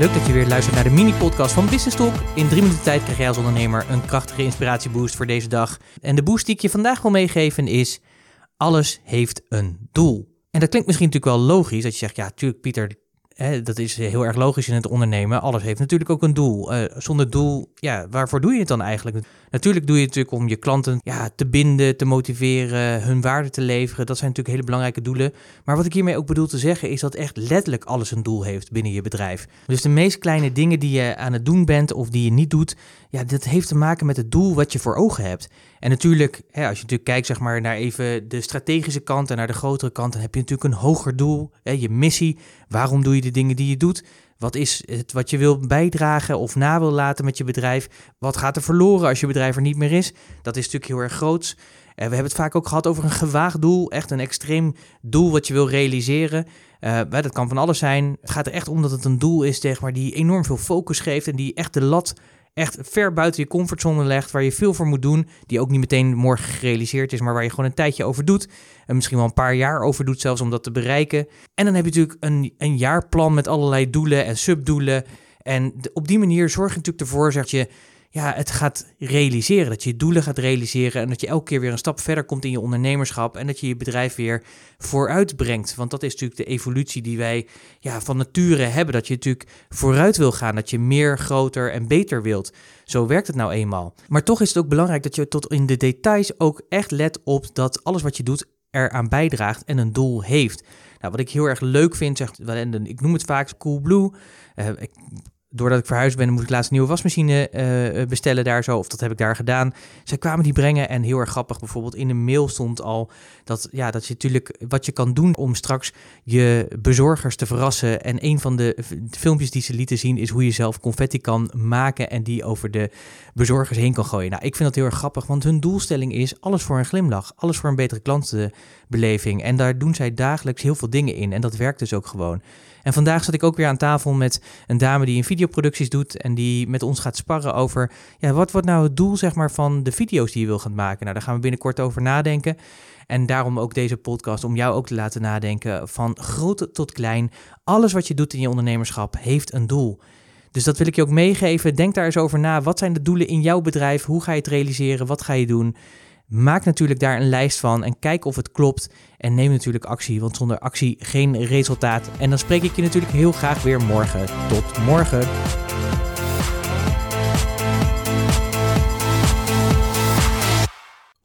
Leuk dat je weer luistert naar de mini-podcast van Business Talk. In drie minuten tijd krijg jij als ondernemer een krachtige inspiratieboost voor deze dag. En de boost die ik je vandaag wil meegeven is: alles heeft een doel. En dat klinkt misschien natuurlijk wel logisch, dat je zegt, ja, tuurlijk Pieter, hè, dat is heel erg logisch in het ondernemen. Alles heeft natuurlijk ook een doel. Uh, zonder doel, ja, waarvoor doe je het dan eigenlijk? Natuurlijk doe je het natuurlijk om je klanten ja, te binden, te motiveren, hun waarde te leveren. Dat zijn natuurlijk hele belangrijke doelen. Maar wat ik hiermee ook bedoel te zeggen is dat echt letterlijk alles een doel heeft binnen je bedrijf. Dus de meest kleine dingen die je aan het doen bent of die je niet doet, ja, dat heeft te maken met het doel wat je voor ogen hebt. En natuurlijk, hè, als je natuurlijk kijkt zeg maar, naar even de strategische kant en naar de grotere kant, dan heb je natuurlijk een hoger doel, hè, je missie. Waarom doe je de dingen die je doet? Wat is het wat je wil bijdragen of na wil laten met je bedrijf? Wat gaat er verloren als je bedrijf er niet meer is? Dat is natuurlijk heel erg groot. En we hebben het vaak ook gehad over een gewaagd doel, echt een extreem doel wat je wil realiseren. Uh, dat kan van alles zijn. Het gaat er echt om dat het een doel is zeg maar, die enorm veel focus geeft en die echt de lat echt ver buiten je comfortzone legt, waar je veel voor moet doen, die ook niet meteen morgen gerealiseerd is, maar waar je gewoon een tijdje over doet. En misschien wel een paar jaar over doet zelfs om dat te bereiken. En dan heb je natuurlijk een, een jaarplan met allerlei doelen en subdoelen. En op die manier zorg je natuurlijk ervoor dat je ja, het gaat realiseren. Dat je je doelen gaat realiseren en dat je elke keer weer een stap verder komt in je ondernemerschap en dat je je bedrijf weer vooruit brengt. Want dat is natuurlijk de evolutie die wij ja, van nature hebben. Dat je natuurlijk vooruit wil gaan, dat je meer, groter en beter wilt. Zo werkt het nou eenmaal. Maar toch is het ook belangrijk dat je tot in de details ook echt let op dat alles wat je doet eraan bijdraagt en een doel heeft. Nou, wat ik heel erg leuk vind, zegt, ik noem het vaak Coolblue. Uh, ik doordat ik verhuisd ben, moet ik laatst een nieuwe wasmachine uh, bestellen daar zo. Of dat heb ik daar gedaan. Zij kwamen die brengen en heel erg grappig. Bijvoorbeeld in de mail stond al dat, ja, dat je natuurlijk wat je kan doen om straks je bezorgers te verrassen. En een van de filmpjes die ze lieten zien is hoe je zelf confetti kan maken en die over de bezorgers heen kan gooien. Nou, ik vind dat heel erg grappig, want hun doelstelling is alles voor een glimlach. Alles voor een betere klantenbeleving. En daar doen zij dagelijks heel veel dingen in. En dat werkt dus ook gewoon. En vandaag zat ik ook weer aan tafel met een dame die een videoproducties doet en die met ons gaat sparren over, ja, wat wordt nou het doel zeg maar van de video's die je wil gaan maken? Nou, daar gaan we binnenkort over nadenken. En daarom ook deze podcast om jou ook te laten nadenken van groot tot klein. Alles wat je doet in je ondernemerschap heeft een doel. Dus dat wil ik je ook meegeven. Denk daar eens over na. Wat zijn de doelen in jouw bedrijf? Hoe ga je het realiseren? Wat ga je doen? Maak natuurlijk daar een lijst van en kijk of het klopt. En neem natuurlijk actie, want zonder actie geen resultaat. En dan spreek ik je natuurlijk heel graag weer morgen. Tot morgen.